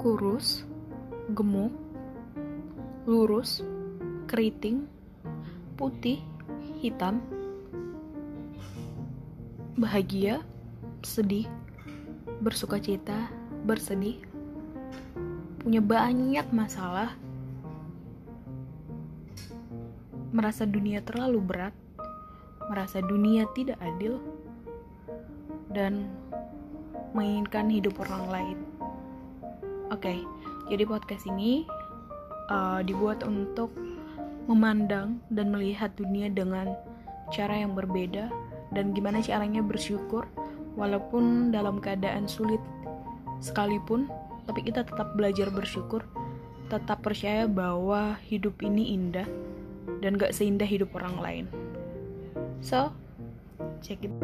kurus, gemuk, lurus, keriting, putih, hitam, bahagia, sedih, bersuka cita, bersedih, punya banyak masalah, merasa dunia terlalu berat, merasa dunia tidak adil, dan menginginkan hidup orang lain. Oke, okay, jadi podcast ini uh, dibuat untuk memandang dan melihat dunia dengan cara yang berbeda dan gimana caranya bersyukur walaupun dalam keadaan sulit sekalipun, tapi kita tetap belajar bersyukur, tetap percaya bahwa hidup ini indah dan gak seindah hidup orang lain. So, check it.